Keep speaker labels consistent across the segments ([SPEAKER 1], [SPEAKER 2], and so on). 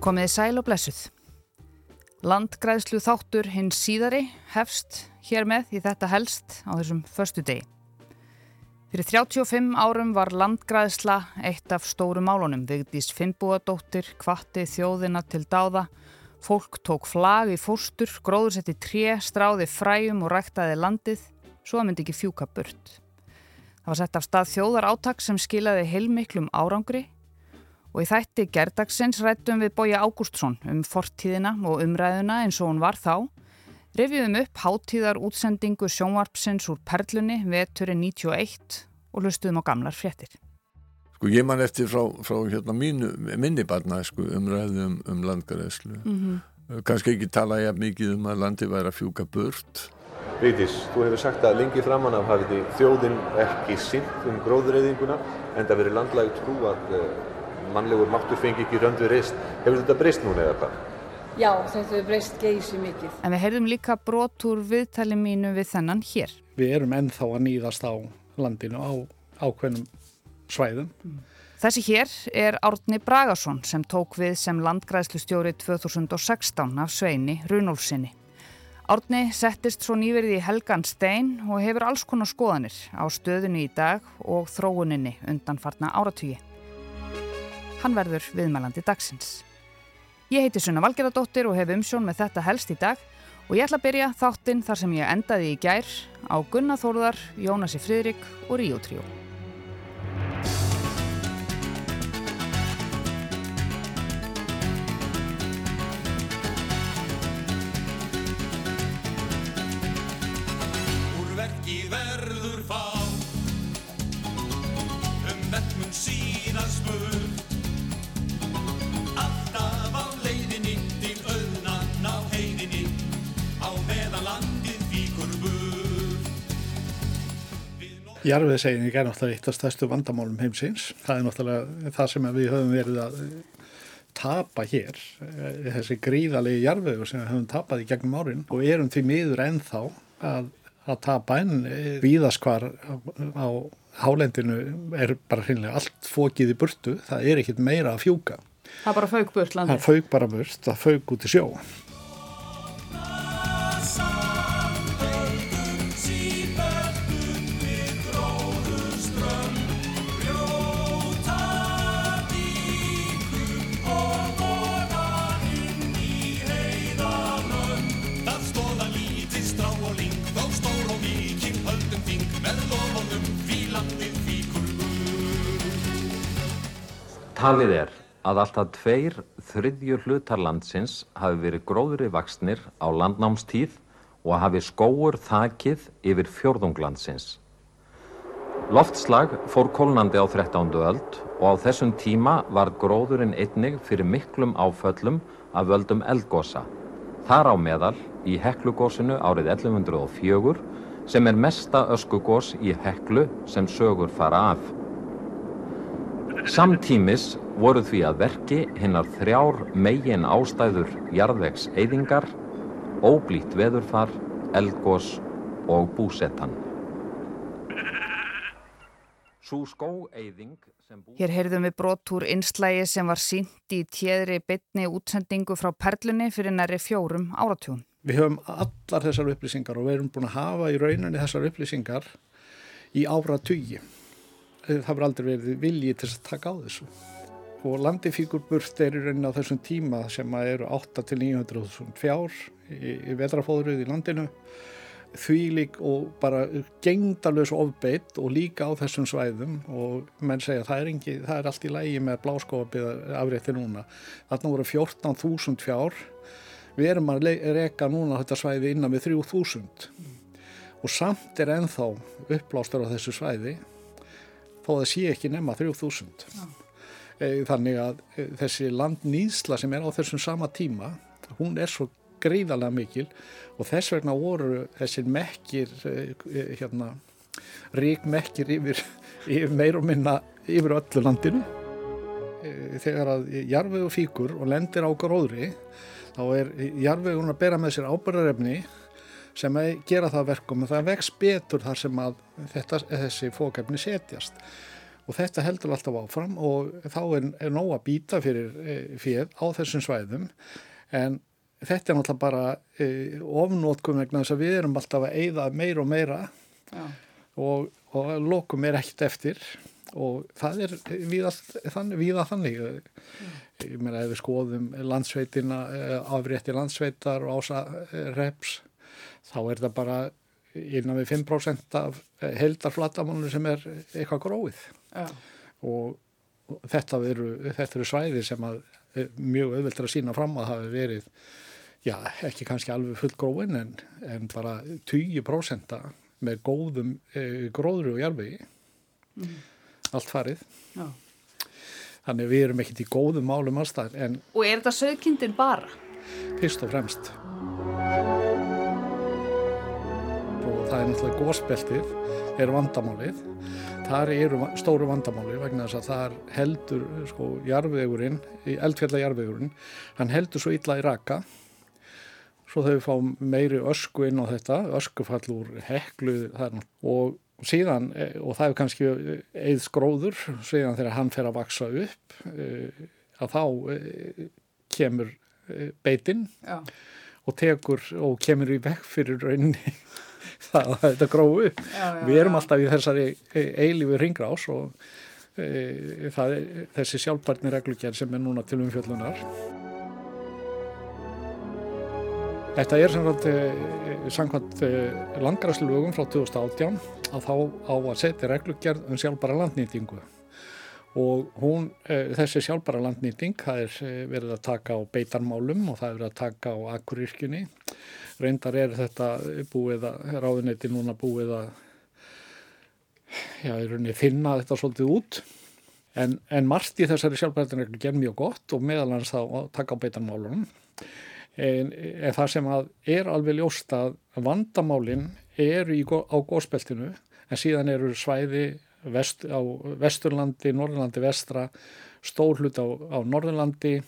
[SPEAKER 1] Komiði sæl og blessuð. Landgræðslu þáttur hins síðari hefst hér með í þetta helst á þessum förstu degi. Fyrir 35 árum var landgræðsla eitt af stóru málunum. Vigdís Finnbúadóttir kvatti þjóðina til dáða. Fólk tók flag í fórstur, gróður setti tré, stráði fræjum og ræktaði landið, svo myndi ekki fjúka burt. Það var sett af stað þjóðar áttak sem skilaði heilmiklum árangri og í þætti gerdagsins rættum við Bója Ágústsson um fortíðina og umræðuna eins og hún var þá. Reviðum upp hátíðar útsendingu sjónvarpsins úr Perlunni veturinn 91 og lustuðum á gamlar fréttir.
[SPEAKER 2] Sko ég man eftir frá, frá hérna mínu, minni barna sko, umræðum um landgaræslu. Mm -hmm. Kanski ekki tala ég mikið um að landi væri að fjúka burt.
[SPEAKER 3] Vigdís, þú hefur sagt að lengi framann af hafið þjóðin ekki sint um gróðureyðinguna en það verið landlægt trú að mannlegur máttur fengi ekki röndu reist. Hefur þetta breyst núna eða hvað?
[SPEAKER 4] Já, þetta hefur breyst geysi mikið.
[SPEAKER 1] En við heyrðum líka brot úr viðtali mínu við þennan hér.
[SPEAKER 5] Við erum ennþá að nýðast á landinu á ákveðnum svæðum.
[SPEAKER 1] Þessi hér er Árni Bragason sem tók við sem landgræðslustjóri 2016 af Sveini Runolfsinni. Árni settist svo nýverið í Helgan Stein og hefur alls konar skoðanir á stöðunni í dag og þróuninni undanfarna áratugji. Hann verður viðmælandi dagsins. Ég heiti Sunna Valgeradóttir og hef umsjón með þetta helst í dag og ég ætla að byrja þáttinn þar sem ég endaði í gær á Gunnar Þórðar, Jónasi Fridrik og Ríó
[SPEAKER 5] Jarfiðsegning er náttúrulega eitt af stærstu vandamálum heimsins. Það er náttúrulega það sem við höfum verið að tapa hér, eh, þessi gríðalegi jarfiður sem við höfum tapað í gegnum árin og erum því miður ennþá að, að tapa en víðaskvar á, á hálendinu er bara hreinlega allt fókið í burtu, það er ekkit meira að fjúka.
[SPEAKER 1] Það er bara fauk burt landið.
[SPEAKER 5] Það fauk bara burt, það fauk út í sjó.
[SPEAKER 6] Talið er að alltaf tveir þriðju hlutar landsins hafi verið gróðri vaksnir á landnámstíð og hafi skóur þakið yfir fjórðunglandsins. Loftslag fór kólnandi á 13. öld og á þessum tíma var gróðurinn einnig fyrir miklum áföllum af völdum eldgosa. Þar á meðal í Heklugosinu árið 1104 sem er mesta öskugos í Heklu sem sögur fara af. Samtímis voru því að verki hinnar þrjár megin ástæður jarðvegs eyðingar, óblítt veðurfar, eldgós og búsettan.
[SPEAKER 1] Hér heyrðum við brot úr einslægi sem var sínt í tjeðri bytni útsendingu frá Perlunni fyrir næri fjórum áratjún.
[SPEAKER 5] Við höfum allar þessar upplýsingar og við erum búin að hafa í rauninni þessar upplýsingar í áratugi. Það verður aldrei verið viljið til að taka á þessu. Og landifíkur burt er í rauninni á þessum tíma sem eru 8 til 900.000 fjár í, í vetrafóðruð í landinu. Því lík og bara gengdalös ofbeitt og líka á þessum svæðum og menn segja það er, engi, það er allt í lægi með bláskóabiða afrétti núna. Þarna voru 14.000 fjár við erum að reka núna þetta svæði innan við 3000 og samt er ennþá uppblástur á þessu svæði þó það sé ekki nema 3000 Já. þannig að þessi landnýðsla sem er á þessum sama tíma hún er svo gríðarlega mikil og þess vegna voru þessir mekkir hérna rík mekkir yfir, yfir meir og minna yfir öllu landinu þegar að jarfegu fíkur og lendir á gróðri þá er jarfegun að bera með sér ábyrðarefni sem gera það verkum og það vex betur þar sem að þetta, þessi fókefni setjast og þetta heldur alltaf áfram og þá er, er nóg að býta fyrir e, fyrir á þessum svæðum en þetta er náttúrulega bara e, ofnótkum vegna þess að við erum alltaf að eyða meira og meira
[SPEAKER 1] Já.
[SPEAKER 5] og, og lokum er ekkert eftir og það er víða þannig, víða þannig. ég meina ef við skoðum landsveitina afrétti landsveitar og ása reps þá er það bara innan við 5% af heldarflatamánu sem er eitthvað gróið
[SPEAKER 1] Já.
[SPEAKER 5] og þetta eru, þetta eru svæði sem að er mjög auðveldur að sína fram að hafi verið, já, ekki kannski alveg full gróin en, en bara 20% með góðum e, gróðru og jarfegi allt farið
[SPEAKER 1] Já.
[SPEAKER 5] þannig við erum ekkert í góðum málum allstæðar en
[SPEAKER 1] Og er þetta sögkindin bara?
[SPEAKER 5] fyrst og fremst það er náttúrulega gósbeltið er vandamálið. Þar eru stóru vandamáli vegna þess að þar heldur sko jarðvegurinn, eldfjalla jarðvegurinn hann heldur svo illa í raka. Svo þau fá meiri ösku inn á þetta, öskufall úr heklu þar. Og síðan, eh, og það er kannski eða skróður, síðan þegar hann fer að vaksa upp eh, að þá eh, kemur beitinn og tekur og kemur í vekk fyrir rauninni það að þetta gróu upp. Við erum
[SPEAKER 1] já.
[SPEAKER 5] alltaf í þessari e, eilífi ringrás og e, það er þessi sjálfbarni reglugjær sem er núna til umfjöllunar. Þetta er samkvæmt, e, samkvæmt e, landgræslugum frá 2018 að þá á að setja reglugjærð um sjálfbara landnýtingu og hún, e, þessi sjálfbara landnýting, það er verið að taka á beitarmálum og það er verið að taka á akkuryrkjunni. Reyndar er þetta búið að, ráðuneyti núna búið að, já, í rauninni finna þetta svolítið út. En, en margt í þessari sjálfbærtinreglu ger mjög gott og meðal hans þá taka á beitarmálunum. En, en það sem að er alveg ljóst að vandamálin eru í, á gósbeltinu en síðan eru svæði vest, á Vesturlandi, Norðurlandi vestra, stór hlut á, á Norðurlandi,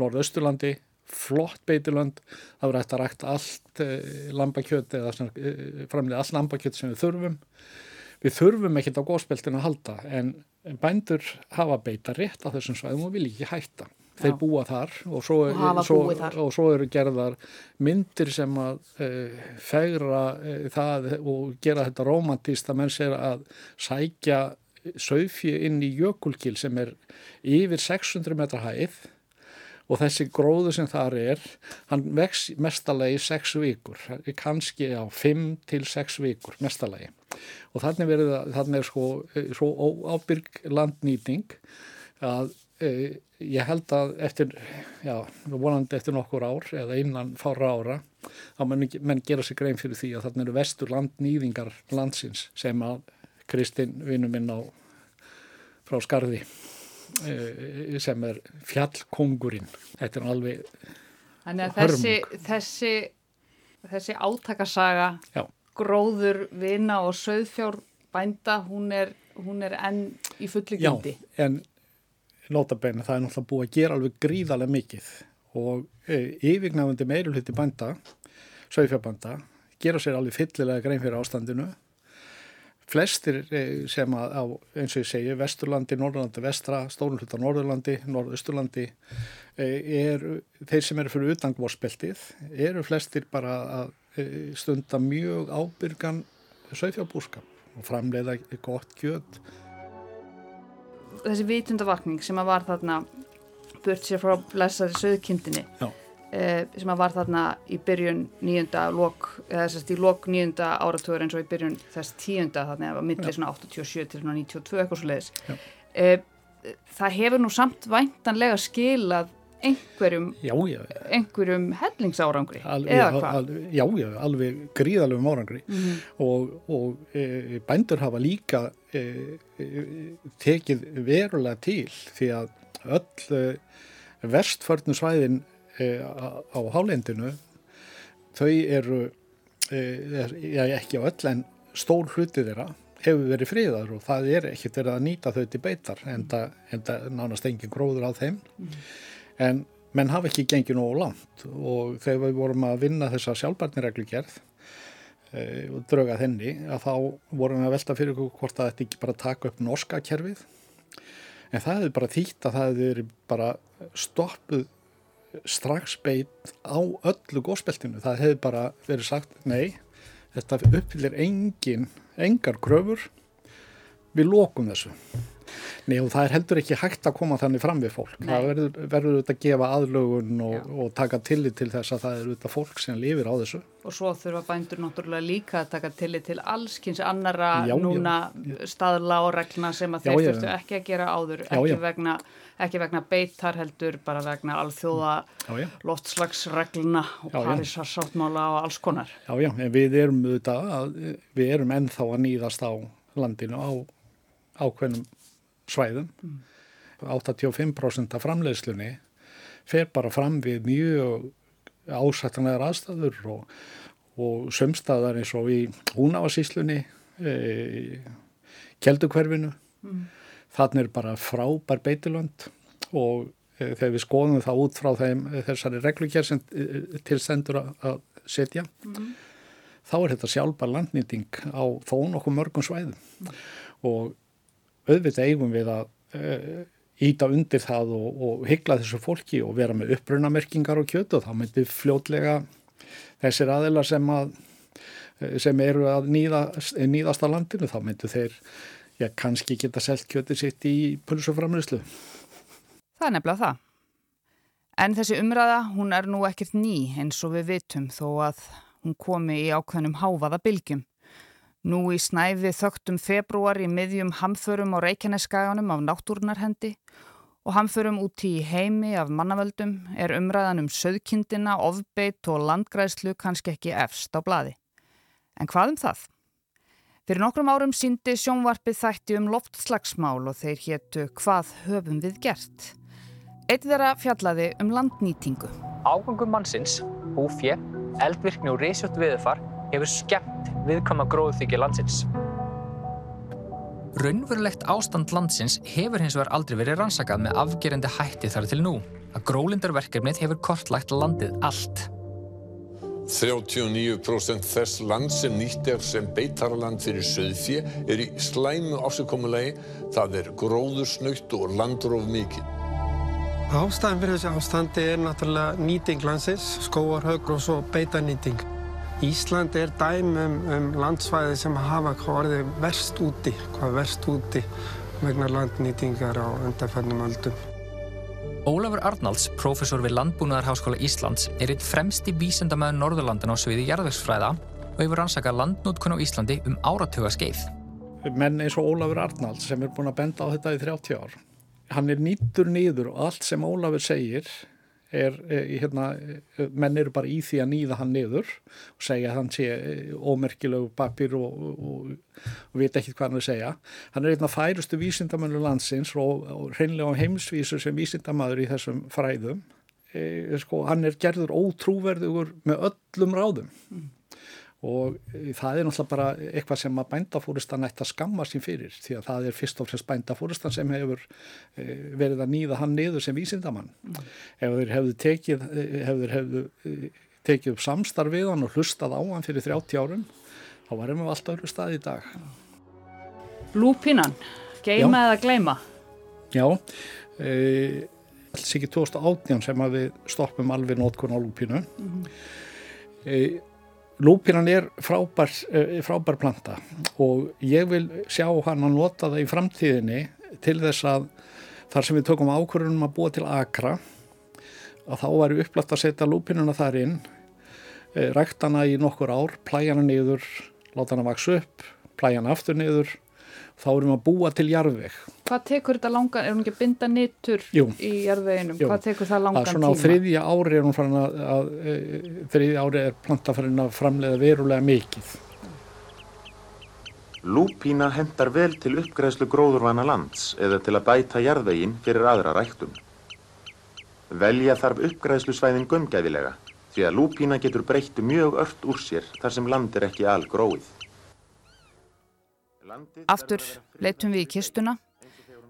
[SPEAKER 5] Norðausturlandi, flott beitilönd, það verður hægt að rækta allt eh, lambakjöt eða eh, framlega allt lambakjöt sem við þurfum. Við þurfum ekkert á gósbeltinu að halda en bændur hafa beita rétt á þessum svæðum og vil ekki hætta. Þeir búa þar og svo,
[SPEAKER 1] Og
[SPEAKER 5] svo,
[SPEAKER 1] þar.
[SPEAKER 5] og svo eru gerðar myndir sem að uh, fegra uh, það og gera þetta romantíst að menn sér að sækja sauðfjö inn í jökulgil sem er yfir 600 metra hæð og þessi gróðu sem þar er, hann vex mestalagi í 6 vikur, kannski á 5 til 6 vikur mestalagi. Og þannig verið að, þannig er sko, eh, svo óábyrg landnýting að e, ég held að eftir, já, vonandi eftir nokkur ár eða innan fára ára, þá menn, menn gera sig grein fyrir því að þannig eru vestur landnýðingar landsins sem að Kristinn vinnu minn á frá Skarði sem er fjallkongurinn. Þetta er alveg,
[SPEAKER 1] Þannig að þessi, þessi, þessi átakasaga,
[SPEAKER 5] já,
[SPEAKER 1] gróður, vina og söðfjár bænda, hún er, hún er enn í fullu
[SPEAKER 5] já,
[SPEAKER 1] gildi.
[SPEAKER 5] en notabenni það er náttúrulega búið að gera alveg gríðarlega mikið og e, yfirgnafandi meirulhutti bænda, sögfjarbænda, gera sér alveg fyllilega grein fyrir ástandinu. Flestir e, sem að á, eins og ég segi, Vesturlandi, Norðurlandi, Vestra, Stórnhluta Norðurlandi, Norðausturlandi, e, er, þeir sem eru fyrir utangvorspeltið, eru flestir bara að e, stunda mjög ábyrgan sögfjárbúskap og framleiða gott kjöt
[SPEAKER 1] Þessi vitundavakning sem að var þarna burt sér frá blessari söðkindinni
[SPEAKER 5] Já.
[SPEAKER 1] Eh, sem var þarna í byrjun nýjunda lok, eða þess að í lok nýjunda áratugur eins og í byrjun þess tíunda þannig að milli svona 87 til svona 92 eitthvað svo leiðis
[SPEAKER 5] Já.
[SPEAKER 1] eh, það hefur nú samt væntanlega skilað einhverjum
[SPEAKER 5] Já, já,
[SPEAKER 1] einhverjum hellingsárangri
[SPEAKER 5] alveg,
[SPEAKER 1] eða hvað?
[SPEAKER 5] já, já, alveg gríðalögum árangri.
[SPEAKER 1] Mhm.
[SPEAKER 5] og, og e, bændur hafa líka e, e, tekið verulega til því að öll e, verstförnum svæðin e, á, á hálendinu þau eru e, já, ekki á öll en stór hluti þeirra hefur verið friðar og það er ekkert verið að nýta þau til beitar en það nánast engin gróður á þeim. En menn hafa ekki gengið nógu langt og þegar við vorum að vinna þessa sjálfbarnireglugerð e, og drauga þenni að þá voru hann að velta fyrir okkur hvort að þetta ekki bara taka upp norska kerfið. En það hefði bara þýtt að það hefði verið bara stoppuð strax beitt á öllu góðspeltinu. Það hefði bara verið sagt nei, þetta uppfyllir engin, engar kröfur, við lókum þessu. Nei og það er heldur ekki hægt að koma þannig fram við fólk. Nei. Það verður, verður auðvitað að gefa aðlögun og, og taka tillit til þess að það er auðvitað fólk sem lifir á þessu.
[SPEAKER 1] Og svo þurfa bændur náttúrulega líka að taka tillit til allskynns annara já, núna já. staðla og regluna sem að þeir þurftu ekki að gera áður, ekki, vegna, ekki vegna beitar heldur, bara vegna alþjóða loftslagsregluna og parísarsáttmála og alls konar.
[SPEAKER 5] Já, já, en við erum auðvitað, við erum ennþá að nýðast á landinu á ákveðnum svæðum. Mm. 85% af framleiðslunni fer bara fram við mjög ásættanlegar aðstæður og, og sömstaðar eins og í húnavasíslunni, e, keldukverfinu. Mm. Þannig er bara frábær beitilönd og e, þegar við skoðum það út frá þeim þessari reglugjær sem e, tilstendur að setja, mm. þá er þetta sjálfbar landnýting á þó nokkuð mörgum svæðum mm. og auðvitað eigum við að uh, íta undir það og, og hyggla þessu fólki og vera með upprunamerkingar og kjötu og þá myndir fljótlega þessir aðeila sem, að, eh, sem eru að nýða, nýðast á landinu þá myndir þeir já, kannski geta selt kjötu sitt í pulsuframlýslu.
[SPEAKER 1] Það er nefnilega það. En þessi umræða, hún er nú ekkert ný eins og við vitum þó að hún komi í ákveðnum háfaða bylgjum. Nú í snæfi þögtum februar í miðjum hamförum á Reykjaneskaganum af náttúrunarhendi og hamförum úti í heimi af mannavöldum er umræðan um söðkindina, ofbeitt og landgræslu kannski ekki efst á bladi. En hvað um það? Fyrir nokkrum árum síndi sjónvarpið þætti um loftslagsmál og þeir héttu hvað höfum við gert. Eitt þeirra fjallaði um landnýtingu.
[SPEAKER 7] Ágangum mannsins, húfje, eldvirkni og reysjótt viðfar hefur skemmt viðkama gróðþykja landsins. Raunverulegt ástand landsins hefur hins vegar aldrei verið rannsakað með afgerandi hætti þar til nú. Að grólindarverkefnið hefur kortlagt landið allt.
[SPEAKER 2] 39% þess land sem nýtt er sem beitarland fyrir söðfjö er í slæmu ásökkumulegi. Það er gróðursnöytt og landróf mikið.
[SPEAKER 8] Ástæðan fyrir þessi ástandi er náttúrulega nýting landsins, skóarhaug og svo beitanýting. Ísland er dæmi um, um landsvæði sem hafa hvað orðið verst úti, hvað verst úti vegna landnýtingar á undarfannum öldum.
[SPEAKER 7] Ólafur Arnalds, professor við Landbúnaðarháskóla Íslands, er einn fremsti vísendamæður Norðurlandan á sviði jarðvegsfræða og hefur rannsakað landnútkun á Íslandi um áratuga skeið.
[SPEAKER 5] Menn eins og Ólafur Arnalds sem er búin að benda á þetta í 30 ár, hann er nýttur nýður og allt sem Ólafur segir er, er hérna, menn eru bara í því að nýða hann niður og segja að hann sé eh, ómerkilegu papir og, og, og veit ekki hvað hann er að segja. Hann er einn af færustu vísindamönnum landsins og, og hreinlega á heimsvísu sem vísindamæður í þessum fræðum. E, sko, hann er gerður ótrúverðugur með öllum ráðum. Mm og eh, það er náttúrulega bara eitthvað sem að bændafúristan ætti að skamma sín fyrir því að það er fyrst og fremst bændafúristan sem hefur eh, verið að nýða hann niður sem vísindamann mm. ef þeir hefðu tekið, eh, tekið upp samstarf við hann og hlustað á hann fyrir 30 árum þá varum við alltaf öðru stað í dag
[SPEAKER 1] Lúpinan geima Já. eða gleima?
[SPEAKER 5] Já e, alls ekki 2018 sem að við stoppum alveg nótkunn á lúpinu mm -hmm. e, Lúpinan er frábær, eh, frábær planta og ég vil sjá hann að nota það í framtíðinni til þess að þar sem við tökum ákvörðunum að búa til akra að þá væri upplætt að setja lúpinuna þar inn, eh, ræktana í nokkur ár, plæjana niður, láta hana vaks upp, plæjana aftur niður þá erum við að búa til jarðveg.
[SPEAKER 1] Hvað tekur þetta langan, er hún ekki að binda nittur Jú. í jarðveginum? Jú. Hvað tekur það langan tíma?
[SPEAKER 5] Svona á þriðja ári er hún farin að, að, að e, þriðja ári er planta farin að framleiða verulega mikið.
[SPEAKER 3] Lúpína hendar vel til uppgræðslu gróðurvana lands eða til að bæta jarðvegin fyrir aðra ræktum. Velja þarf uppgræðslu svæðin gömgæðilega því að lúpína getur breyttu mjög ört úr sér þar sem land er ekki algróið.
[SPEAKER 1] Aftur leitum við í kistuna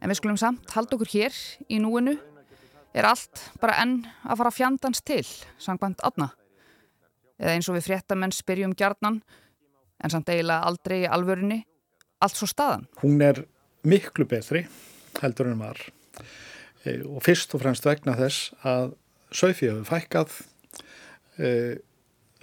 [SPEAKER 1] en við skulum samt halda okkur hér í núinu er allt bara enn að fara fjandans til, sangbænt aðna. Eða eins og við fréttamenn spyrjum gjarnan, en samt eiginlega aldrei í alvörunni allt svo staðan.
[SPEAKER 5] Hún er miklu betri heldur en var e, og fyrst og fremst vegna þess að Söfið hefur fækkað e,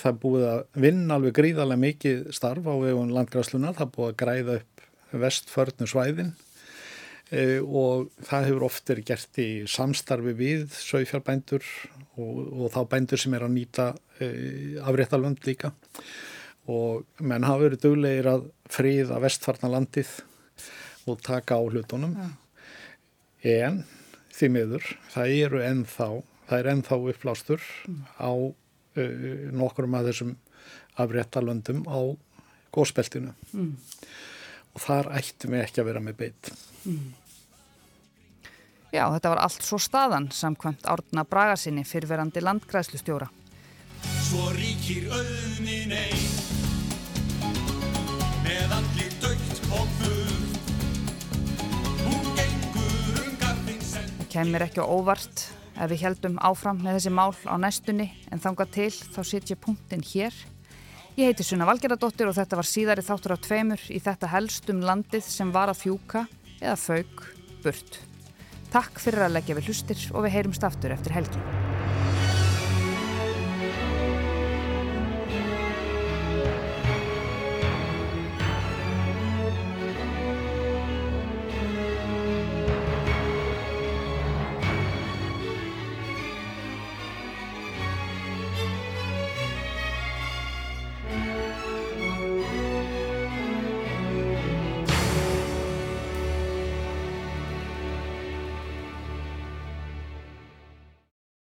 [SPEAKER 5] það er búið að vinna alveg gríðarlega mikið starf á vegum landgræslunar, það er búið að græða upp vestförnu svæðin e, og það hefur oft verið gert í samstarfi við sögfjárbændur og, og þá bændur sem er að nýta e, afréttalönd líka. Og menn hafa verið duglegir að friða vestfarna landið og taka á hlutunum. Ja. en því miður það eru ennþá það er ennþá upplástur á uh, nokkurum af þessum afréttalöndum á góðspeltinu mm. og þar ættum við ekki að vera með beitt. Mm.
[SPEAKER 1] Já, þetta var allt svo staðan samkvæmt Árna Bragasinni fyrverandi landgræslustjóra. Svo ríkir auðnin einn með allir dögt og burt Hún gengur um Það kemur ekki á óvart ef við heldum áfram með þessi mál á næstunni en þanga til þá setjum punktin hér. Ég heiti Sunna Valgeradóttir og þetta var síðari þáttur á tveimur í þetta helst um landið sem var að fjúka eða fauk burt. Takk fyrir að leggja við hlustir og við heyrumst aftur eftir helgi.